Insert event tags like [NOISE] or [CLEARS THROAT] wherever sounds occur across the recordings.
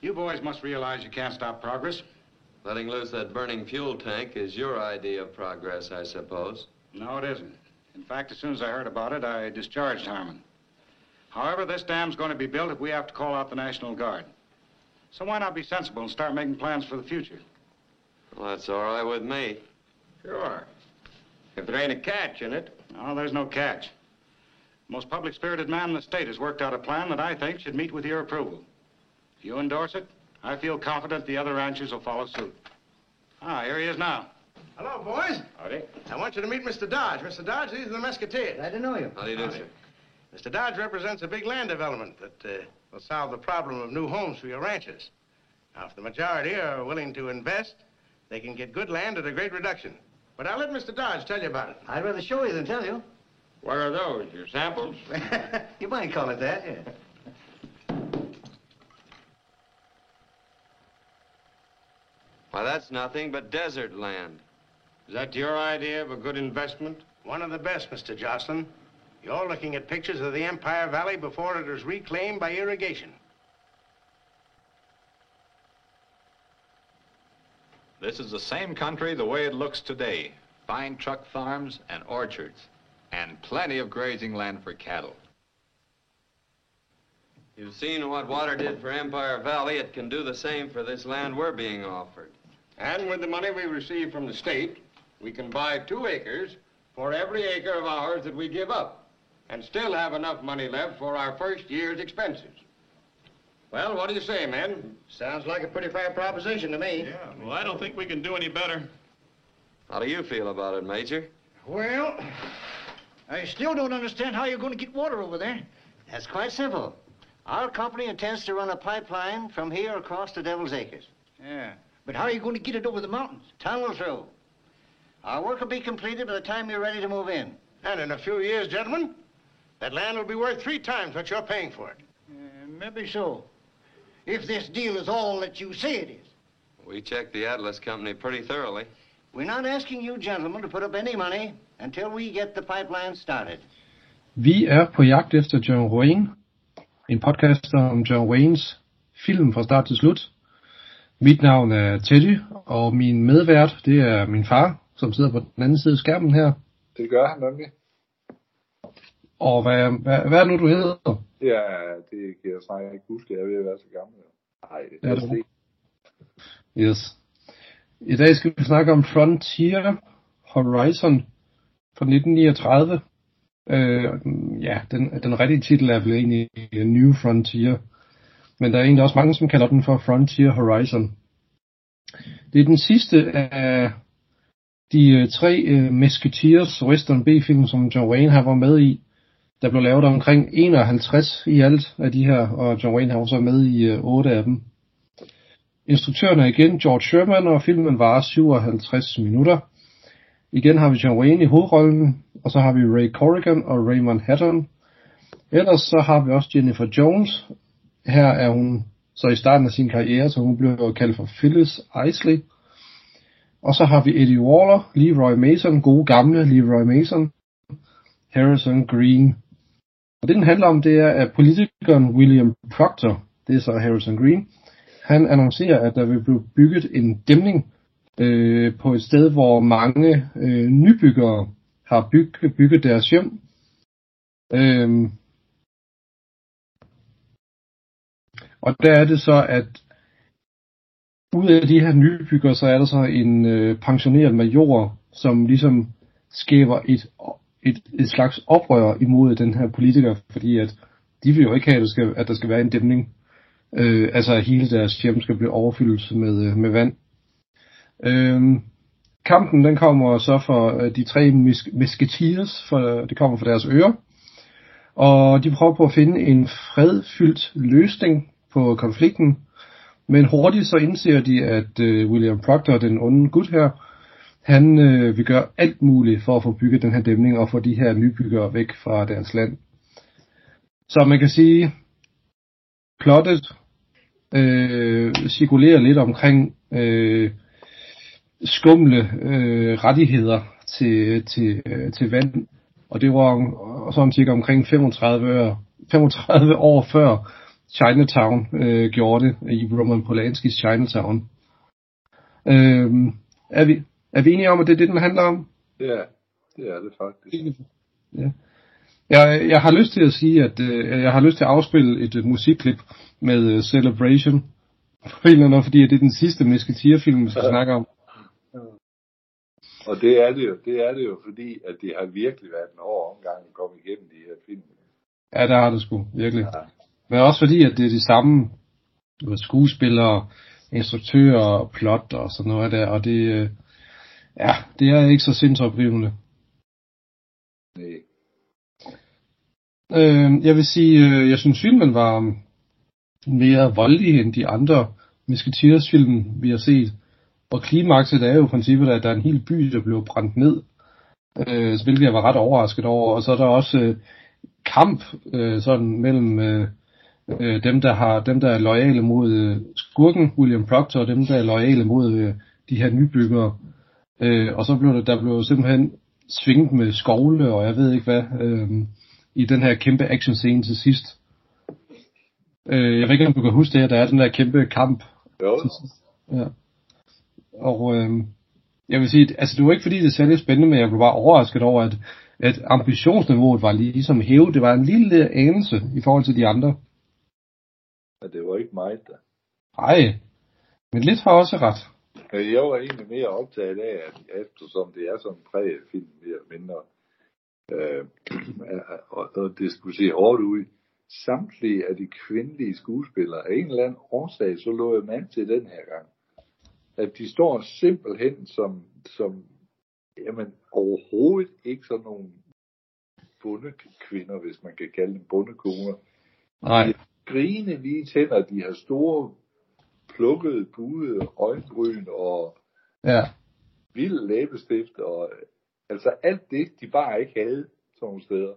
You boys must realize you can't stop progress. Letting loose that burning fuel tank is your idea of progress, I suppose. No, it isn't. In fact, as soon as I heard about it, I discharged Harmon. However, this dam's going to be built if we have to call out the National Guard. So why not be sensible and start making plans for the future? Well, that's all right with me. Sure. If there ain't a catch in it. No, there's no catch. The most public-spirited man in the state has worked out a plan that I think should meet with your approval. If you endorse it, I feel confident the other ranchers will follow suit. Ah, here he is now. Hello, boys. Howdy. I want you to meet Mr. Dodge. Mr. Dodge, these are the Musketeers. Glad to know you. How do you do, sir? Mr. Dodge represents a big land development that uh, will solve the problem of new homes for your ranchers. Now, if the majority are willing to invest, they can get good land at a great reduction. But I'll let Mr. Dodge tell you about it. I'd rather show you than tell you. What are those, your samples? [LAUGHS] you might call it that, yeah. Why, that's nothing but desert land. Is that your idea of a good investment? One of the best, Mr. Jocelyn. You're looking at pictures of the Empire Valley before it was reclaimed by irrigation. This is the same country the way it looks today. Fine truck farms and orchards. And plenty of grazing land for cattle. You've seen what water did for Empire Valley. It can do the same for this land we're being offered. And with the money we receive from the state, we can buy two acres for every acre of ours that we give up, and still have enough money left for our first year's expenses. Well, what do you say, men? Sounds like a pretty fair proposition to me. Yeah, well, I don't think we can do any better. How do you feel about it, Major? Well, I still don't understand how you're going to get water over there. That's quite simple. Our company intends to run a pipeline from here across to Devil's Acres. Yeah. But how are you going to get it over the mountains? Tunnel through. Our work will be completed by the time you're ready to move in. And in a few years, gentlemen, that land will be worth three times what you're paying for it. Uh, maybe so. If this deal is all that you say it is. We checked the Atlas Company pretty thoroughly. We're not asking you gentlemen to put up any money until we get the pipeline started. Vi er på jagt efter John Wayne. En podcast om John Waynes film fra start til slut. Mit navn er Teddy, og min medvært, det er min far, som sidder på den anden side af skærmen her. Det gør han nemlig. Og hvad, hvad, hvad er det nu, du hedder? Ja, det kan jeg snart ikke huske. Jeg er ved at være så gammel. Nej, det er er det. Yes. I dag skal vi snakke om Frontier Horizon fra 1939. Øh, ja, den, den rigtige titel er vel egentlig New Frontier. Men der er egentlig også mange, som kalder den for Frontier Horizon. Det er den sidste af de øh, tre uh, Musketeers Western B-film, som John Wayne har været med i. Der blev lavet omkring 51 i alt af de her, og John Wayne har også med i øh, uh, 8 af dem. Instruktøren er igen George Sherman, og filmen varer 57 minutter. Igen har vi John Wayne i hovedrollen, og så har vi Ray Corrigan og Raymond Hatton. Ellers så har vi også Jennifer Jones. Her er hun så i starten af sin karriere, så hun bliver kaldt for Phyllis Isley. Og så har vi Eddie Waller, Leroy Mason, gode gamle Leroy Mason, Harrison Green. Og det den handler om, det er, at politikeren William Proctor, det er så Harrison Green, han annoncerer, at der vil blive bygget en dæmning øh, på et sted, hvor mange øh, nybyggere har bygget, bygget deres hjem. Øhm, og der er det så, at ud af de her nybyggere, så er der så en øh, pensioneret major, som ligesom skaber et, et, et slags oprør imod den her politiker, fordi at de vil jo ikke have, at der skal, at der skal være en dæmning. Øh, altså at hele deres hjem skal blive overfyldt med, øh, med vand. Øh, kampen den kommer så for øh, de tre mis- musketeers, for, det kommer fra deres ører. Og de prøver på at finde en fredfyldt løsning på konflikten. Men hurtigt så indser de, at øh, William Proctor, den onde gut her, han øh, vil gøre alt muligt for at få bygget den her dæmning og få de her nybyggere væk fra deres land. Så man kan sige, plottet øh, cirkulerer lidt omkring øh, skumle øh, rettigheder til, til, øh, til vand. Og det var sådan cirka omkring 35 år, 35 år før, Chinatown øh, gjorde det, i Roman Polanskis Chinatown. Øh, er, vi, er vi enige om, at det er det, den handler om? Ja, det er det faktisk. Ja. Jeg, jeg har lyst til at sige, at øh, jeg har lyst til at afspille et, et musikklip med uh, Celebration. På en eller anden, fordi det er den sidste Musketeer-film, vi skal ja. snakke om. Og det er det jo, det er det jo, fordi at det har virkelig været en hård omgang at komme igennem de her film. Ja, det har det sgu, virkelig. Ja. Men også fordi, at det er de samme du ved, skuespillere, instruktører, plot og sådan noget der, og det, øh, ja, det er ikke så sindsoprivende. Nej. Øh, jeg vil sige, øh, jeg synes filmen var mere voldelig end de andre Musketeers film, vi har set. Og klimakset er jo i princippet, at der er en hel by, der blev brændt ned, øh, hvilket jeg var ret overrasket over. Og så er der også øh, kamp øh, sådan mellem øh, øh, dem, der har dem, der er loyale mod øh, skurken, William Proctor, og dem, der er loyale mod øh, de her nybyggere. Øh, og så blev der, der blev simpelthen svinget med skovle, og jeg ved ikke hvad, øh, i den her kæmpe action scene til sidst. Øh, jeg ved ikke, om du kan huske det, at der er den der kæmpe kamp. Jo. Ja. Og øh, jeg vil sige, altså det var ikke fordi, det er særlig spændende, men jeg blev bare overrasket over, at, at ambitionsniveauet var ligesom hævet. Det var en lille anelse i forhold til de andre. Men det var ikke meget da. Nej, men lidt har også ret. Jeg var egentlig mere optaget af, at eftersom det er sådan en præget film, mere eller mindre, øh, [CLEARS THROAT] og, og det skulle se hårdt ud, samtlige af de kvindelige skuespillere af en eller anden årsag, så lå jeg mand til den her gang. At de står simpelthen som, som jamen, overhovedet ikke sådan nogle bundekvinder, hvis man kan kalde dem bundekoner. Nej. De grine lige tænder, de har store plukkede, buede øjenbryn og Ja. vild læbestift, og altså alt det, de bare ikke havde sådan nogle steder.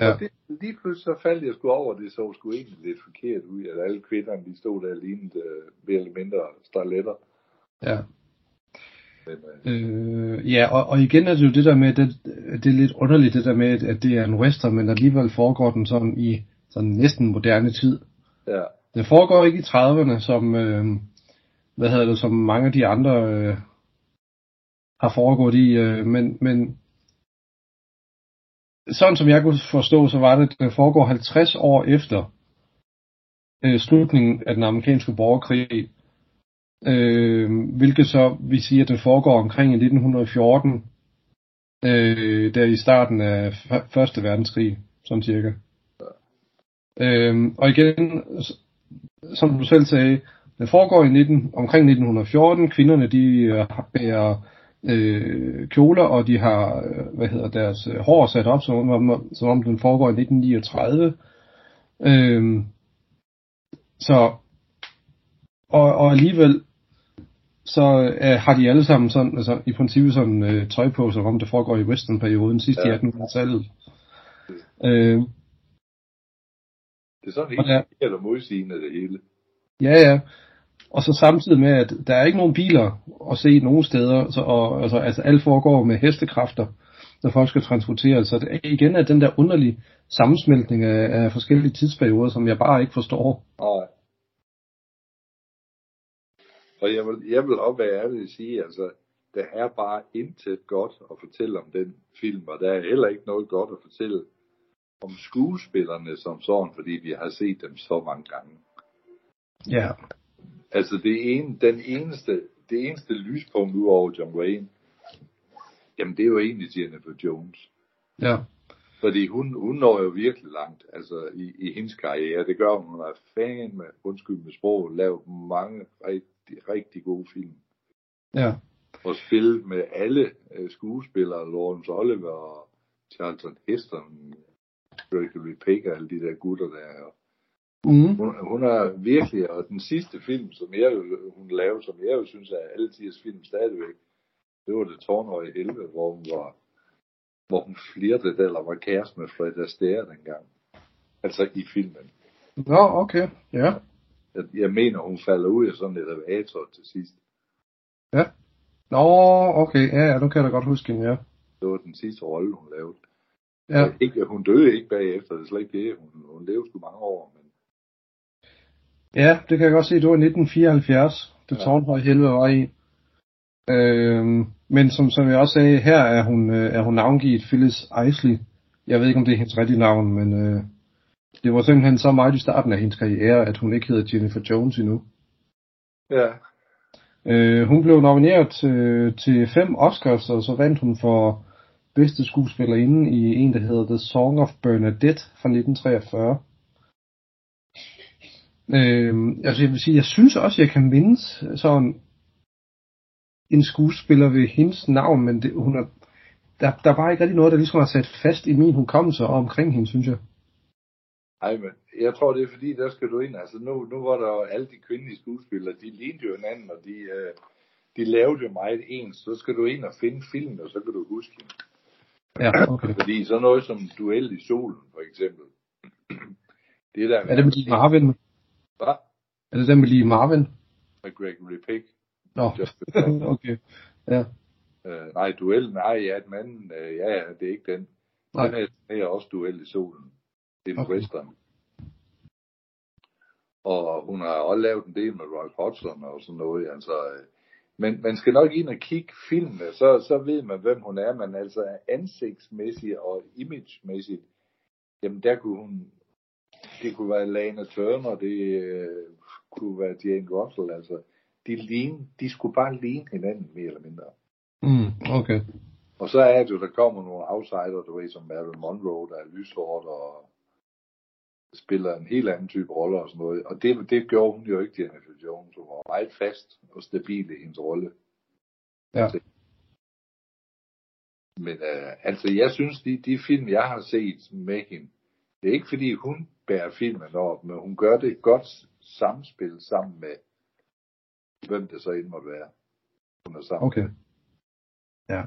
Ja. Og det, lige pludselig så faldt jeg sgu over, det så sgu egentlig lidt forkert ud, at alle kvinderne, de stod der lignede uh, mere eller mindre starletter. Ja. Uh, Øh, ja, og, og igen er det jo det der med, det, det er lidt underligt det der med, at det er en western, men alligevel foregår den sådan i sådan næsten moderne tid. ja, Den foregår ikke i 30'erne, som, øh, hvad hedder det, som mange af de andre øh, har foregået i, øh, men, men sådan som jeg kunne forstå, så var det, at den foregår 50 år efter øh, slutningen af den amerikanske borgerkrig, øh, hvilket så vil sige, at den foregår omkring i 1914, øh, der i starten af Første Verdenskrig, sådan cirka. Øh, og igen, som du selv sagde, den foregår i 19, omkring 1914. Kvinderne de øh, bærer øh, kjoler, og de har øh, hvad hedder deres øh, hår sat op, som om, som om den foregår i 1939. Øh, så og, og alligevel så øh, har de alle sammen sådan, altså i princippet sådan øh, tøj på, som om det foregår i westernperioden, sidst i Ja. 1800-tallet. Øh, det er sådan Og helt der- eller modsigende det hele. Ja, ja. Og så samtidig med, at der er ikke nogen biler at se nogen steder, så, og, altså, altså alt foregår med hestekræfter, når folk skal transporteres. Så det er igen er den der underlige sammensmeltning af, af forskellige tidsperioder, som jeg bare ikke forstår. Nej. Og jeg vil, jeg vil også være ærlig at sige, altså, der er bare intet godt at fortælle om den film, og der er heller ikke noget godt at fortælle om skuespillerne som sådan, fordi vi har set dem så mange gange. Ja. Altså det ene, den eneste, det eneste lyspunkt ud over John Wayne, jamen det er jo egentlig Jennifer Jones. Ja. Fordi hun, hun når jo virkelig langt altså i, i hendes karriere. Det gør hun. Hun er fan med, undskyld med sprog, lavet mange rigtig, rigtig gode film. Ja. Og spillet med alle øh, skuespillere, Lawrence Oliver og Charlton Heston, Gregory Peck og alle de der gutter der. Og Mm. Hun, hun er virkelig, og den sidste film, som jeg, hun lavede, som jeg jo synes er alle tiders film stadigvæk, det var det tårnhøje helvede, hvor hun var, hvor hun flirtede eller var kæreste med Fred Astaire dengang. Altså i filmen. Nå, okay. Ja. Jeg, jeg mener, hun falder ud af sådan et elevator til sidst. Ja. Nå, okay. Ja, ja, nu kan jeg da godt huske hende, ja. Det var den sidste rolle, hun lavede. Ja. Ikke, hun døde ikke bagefter, det er slet ikke det. Hun, hun levede sgu mange år, men Ja, det kan jeg godt se. Det var 1974, det ja. tårnhøje helvede var i. Øhm, men som, som jeg også sagde, her er hun, øh, er hun navngivet Phyllis Isley. Jeg ved ikke, om det er hendes rigtige navn, men øh, det var simpelthen så meget i starten af hendes karriere, at hun ikke hedder Jennifer Jones endnu. Ja. Øh, hun blev nomineret øh, til fem Oscars, og så vandt hun for bedste skuespillerinde i en, der hedder The Song of Bernadette fra 1943. Øh, altså jeg vil sige, jeg synes også, jeg kan mindes sådan en skuespiller ved hendes navn, men det, hun er, der, der er bare ikke rigtig noget, der ligesom har sat fast i min hukommelse omkring hende, synes jeg. Ej, men jeg tror, det er fordi, der skal du ind. Altså nu, nu var der alle de kvindelige skuespillere, de lignede jo hinanden, og de, øh, de lavede jo meget ens. Så skal du ind og finde filmen, og så kan du huske hende. Ja, [CLEARS THROAT] okay. Fordi så noget som Duel i solen, for eksempel. [CLEARS THROAT] Det der er det med Lee Marvin? Hvad? Er det den med Lee Marvin? Med Gregory Peck. Nå, [LAUGHS] okay. Ja. Øh, nej, duellen, nej, ja, den anden, øh, ja, ja, det er ikke den. Nej. Den er, er også duel i solen. Det er en Okay. western. Og hun har også lavet en del med Roy Hodgson og sådan noget, altså. øh, Men man skal nok ind og kigge filmene, så, så ved man, hvem hun er, men altså ansigtsmæssigt og imagemæssigt, jamen der kunne hun, det kunne være Lana Turner, det øh, kunne være Jane Russell, altså. De, ligne, de skulle bare ligne hinanden, mere eller mindre. Mm, okay. Og så er det jo, der kommer nogle outsider, du ved, som Marilyn Monroe, der er lyshåret og spiller en helt anden type roller og sådan noget. Og det, det gjorde hun jo ikke, Jennifer Jones. Hun var meget fast og stabil i hendes rolle. Ja. Men øh, altså, jeg synes, de, de film, jeg har set med hende, det er ikke fordi, hun bærer filmen op, men hun gør det godt samspil sammen med, hvem det så end måtte være. Hun er sammen. Okay. Ja.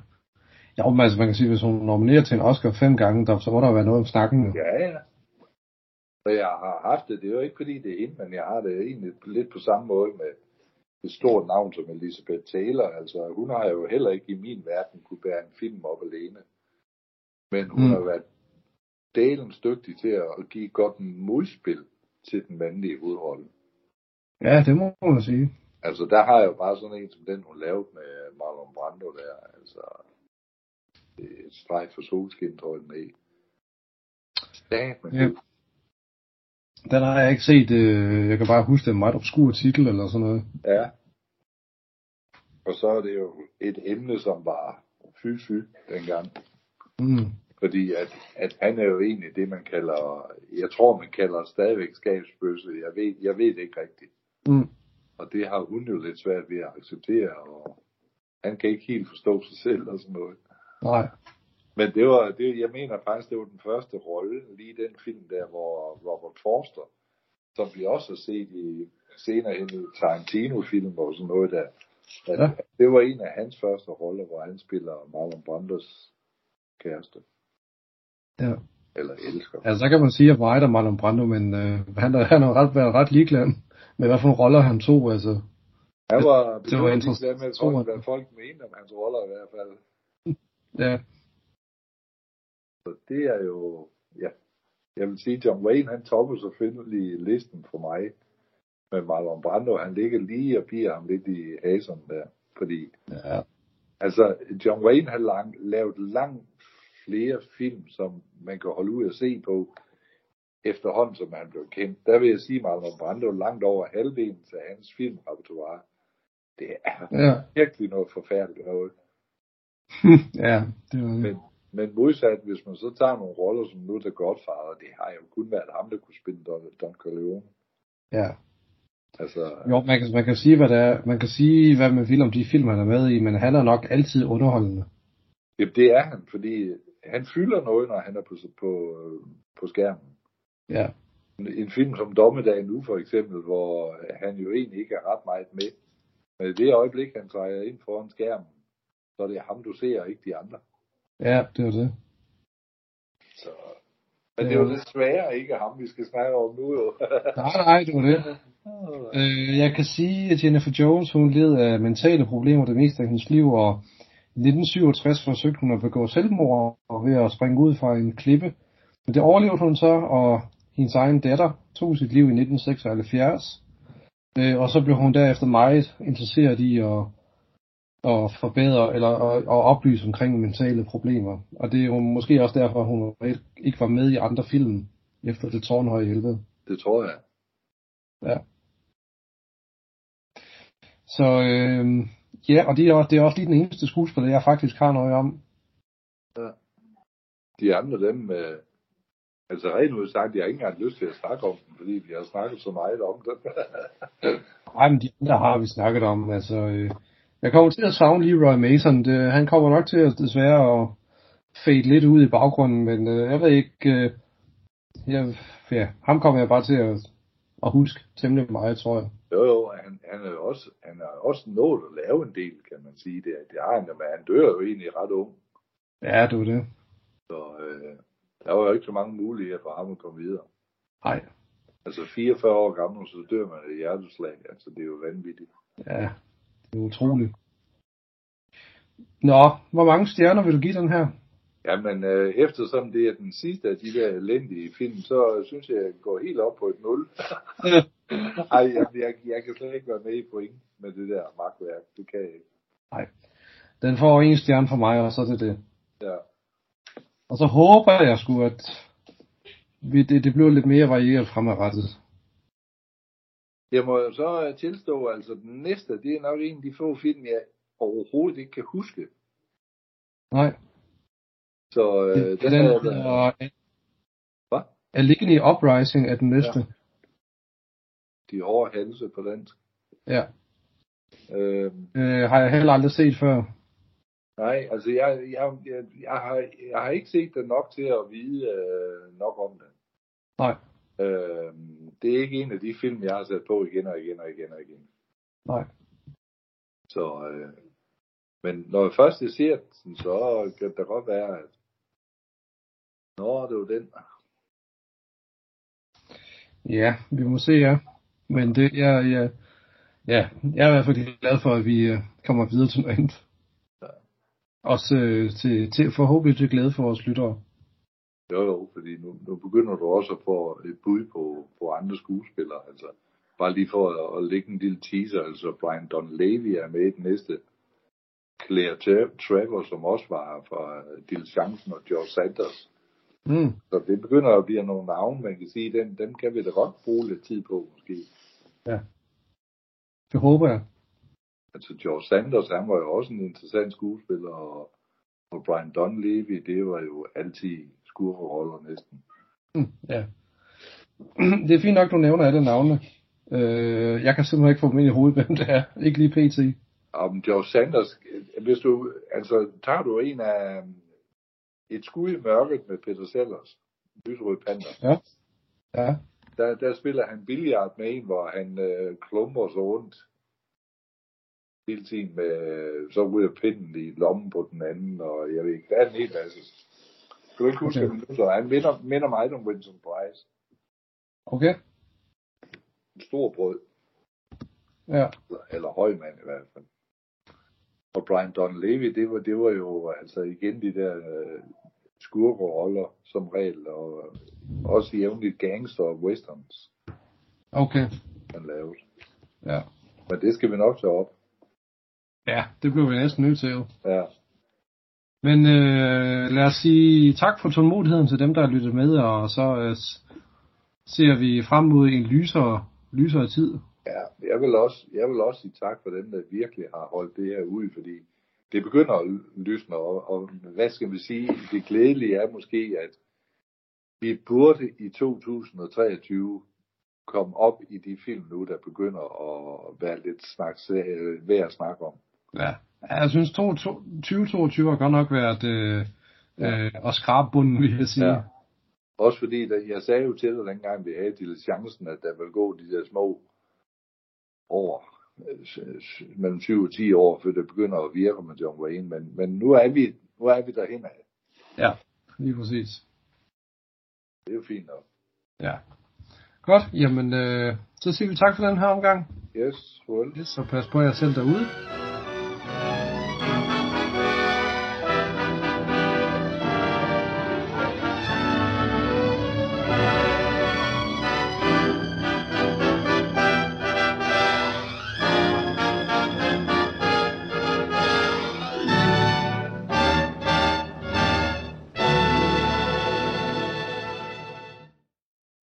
Ja, men altså man kan sige, hvis hun nominerer til en Oscar fem gange, der, så må der være noget om snakken. Jo. Ja, ja. Så jeg har haft det, det er jo ikke fordi det er hende, men jeg har det egentlig lidt på samme måde med et stort navn som Elizabeth Taylor. Altså, hun har jo heller ikke i min verden kunne bære en film op alene. Men hun Mm. har været dalens dygtig til at give godt en modspil til den mandlige hovedrolle. Ja, det må man sige. Altså, der har jeg jo bare sådan en som den, hun lavede med Marlon Brando der. Altså, et streg for solskin, tror jeg, den er men Ja. Den har jeg ikke set. Øh, jeg kan bare huske, det er en meget obskur titel eller sådan noget. Ja. Og så er det jo et emne, som var fy-fy dengang. Mm. Fordi at, at han er jo egentlig det, man kalder, jeg tror, man kalder stadigvæk skabsbøsse. Jeg ved, jeg ved det ikke rigtigt. Mm. Og det har hun jo lidt svært ved at acceptere, og han kan ikke helt forstå sig selv og sådan noget. Nej. Men det var, det, jeg mener faktisk, det var den første rolle, lige den film der, hvor Robert Forster, som vi også har set i senere hen i Tarantino-film og sådan noget der, at Ja. det var en af hans første roller, hvor han spiller Marlon Brandos kæreste, Ja. eller elsker. Altså, så kan man sige, at meget er Marlon Brando, men øh, han, har, han har ret, været ret ligeglad med, hvad for roller han tog. Altså, Han var det var betydeligt interessant. med, folk, hvad folk mente om hans roller i hvert fald. ja. Så det er jo, ja, jeg vil sige, John Wayne, han topper selvfølgelig listen for mig. Men Marlon Brando, han ligger lige og bier ham lidt i haserne der. Fordi, ja. altså, John Wayne har lang, lavet langt flere film, som man kan holde ud og se på, efterhånden som han blev kendt. Der vil jeg sige, Marlon Brando langt over halvdelen af hans filmrepertoire. Det er Ja. virkelig noget forfærdeligt noget. [LAUGHS] ja, det var det. Men, men modsat, hvis man så tager nogle roller som nu The Godfather, det har jo kun været ham, der kunne spille Don, Don Corleone. Ja. Altså, Jo, man kan, man kan sige, hvad det er. Man kan sige, hvad man vil om de film, han er med i, men han er nok altid underholdende. jamen, det er han, fordi han fylder noget, når han er på, på, på skærmen. Ja. En film som Dommedag nu for eksempel, hvor han jo egentlig ikke er ret meget med. Men i det øjeblik, han træder ind foran skærmen, så er det ham, du ser, og ikke de andre. Ja, det var det. Så, men det er jo desværre ikke ham, vi skal snakke om nu. Jo. [LAUGHS] Nej, nej, det var det. Øh, jeg kan sige, at Jennifer Jones, hun led af mentale problemer det meste af hendes liv, og i 1967 forsøgte hun at begå selvmord og ved at springe ud fra en klippe. Men det overlevede hun så, og hendes egen datter tog sit liv i 1976. Øh, og så blev hun derefter meget interesseret i at, at forbedre eller at, at oplyse omkring mentale problemer. Og det er jo måske også derfor, hun ikke var med i andre film efter det tårnhøje helvede. Det tror jeg. Ja. Så øh, ja, og det er, også, det er også lige den eneste skuespiller, jeg faktisk har noget om. Ja. De andre, dem, øh, altså rent ud sagt, jeg har ikke engang lyst til at snakke om dem, fordi vi har snakket så meget om dem. [LAUGHS] Nej, men de andre har vi snakket om. Altså, øh, jeg kommer til at savne Leroy Mason. Det, han kommer nok til at desværre at fade lidt ud i baggrunden, men øh, jeg ved ikke, øh, jeg, ja, ham kommer jeg bare til at, at huske temmelig meget, tror jeg. Jo, jo, han, han, er også, han har også nået at lave en del, kan man sige. Det, det har han, men han dør jo egentlig ret ung. Ja, det var det. Så øh, der var jo ikke så mange muligheder for ham at komme videre. Nej. Altså 44 år gammel, så dør man af hjerteslag. Altså det er jo vanvittigt. Ja, det er utroligt. Nå, hvor mange stjerner vil du give den her? Jamen, øh, eftersom det er den sidste af de der elendige film, så synes jeg, at jeg går helt op på et 0. [LAUGHS] Ej, jeg, jeg, jeg kan slet ikke være med i point med det der magtværk. Det kan jeg ikke. Nej. Den får en stjerne for mig, og så er det det. Ja. Og så håber jeg sgu, at vi, det, det bliver lidt mere varieret fremadrettet. Jeg må jo så tilstå, altså den næste, det er nok en af de få film, jeg overhovedet ikke kan huske. Nej. Så øh, det, den, den er, hedder Hvad? Allegheny Uprising er den næste. Ja. De hårde halse på dansk. Ja. Øh, øh, har jeg heller aldrig set før. Nej, altså jeg, jeg, jeg, jeg, har, jeg har ikke set det nok til at vide øh, nok om det. Nej. Øh, det er ikke en af de film, jeg har sat på igen og igen og igen og igen. Nej. Så, øh, men når jeg først ser den, så kan det godt være, at Nå, det var den. Ja, vi må se, ja. Men det, jeg, jeg, ja, jeg er i hvert fald glad for, at vi øh, kommer videre til noget andet. Ja. Også øh, til, til forhåbentlig til glæde for vores lyttere. Jo, jo, fordi nu, nu begynder du også at få et bud på, på andre skuespillere. Altså, bare lige for at, at lægge en lille teaser, altså Brian Don Levy er med i den næste. Claire Trevor, som også var fra Chancen og George Sanders. Mm. Så det begynder at blive nogle navne, man kan sige, dem, dem kan vi da godt bruge lidt tid på, måske. Ja. Det håber jeg. Altså George Sanders, han var jo også en interessant skuespiller, og, og Brian Don Levy, det var jo altid skurroller næsten. Mm, ja. [CLEARS THROAT] Det er fint nok, du nævner alle navne. Øh, jeg kan simpelthen ikke få dem ind i hovedet, [LAUGHS] hvem det er. Ikke lige pt. Om George Sanders, hvis du, altså tager du en af et skud i mørket med Peter Sellers, Lysrød Panda. Ja. Ja. Der, der spiller han billiard med en, hvor han øh, klumper sig rundt hele tiden med, så ryger pinden i lommen på den anden, og jeg ved ikke, der er en hel masse. Kan du ikke huske, okay. så han minder, minder mig om Winston Price. Okay. En stor brød. Ja. Eller, eller højmand i hvert fald. Og Brian Don Levy, det var, det var jo altså igen de der øh, skurkeroller som regel, og også jævnligt gangster og westerns. Okay. Han lavede. Ja. Men det skal vi nok tage op. Ja, det bliver vi næsten nødt til jo. Ja. Men øh, lad os sige tak for tålmodigheden til dem, der har lyttet med, og så øh, ser vi frem mod en lysere, lysere tid. Ja, jeg vil, også, jeg vil også sige tak for dem, der virkelig har holdt det her ud, fordi det begynder at lysne, og, og hvad skal vi sige, det glædelige er måske, at vi burde i 2023 komme op i de film nu, der begynder at være lidt snak, øh, værd at snakke om. Ja, jeg synes 2022 har godt nok været øh, ja. øh, at skrabe bunden, vil jeg sige. Ja. Også fordi, da, jeg sagde jo til dig dengang, vi havde til chancen, at der ville gå de der små år, mellem 7 og 10 år, før det begynder at virke med John Wayne, men, men nu er vi, nu er vi derhen af. Ja, lige præcis. Det er jo fint nok. Ja. Godt, jamen øh, så siger vi tak for den her omgang. Yes, well. Yes, så pas på jer selv derude.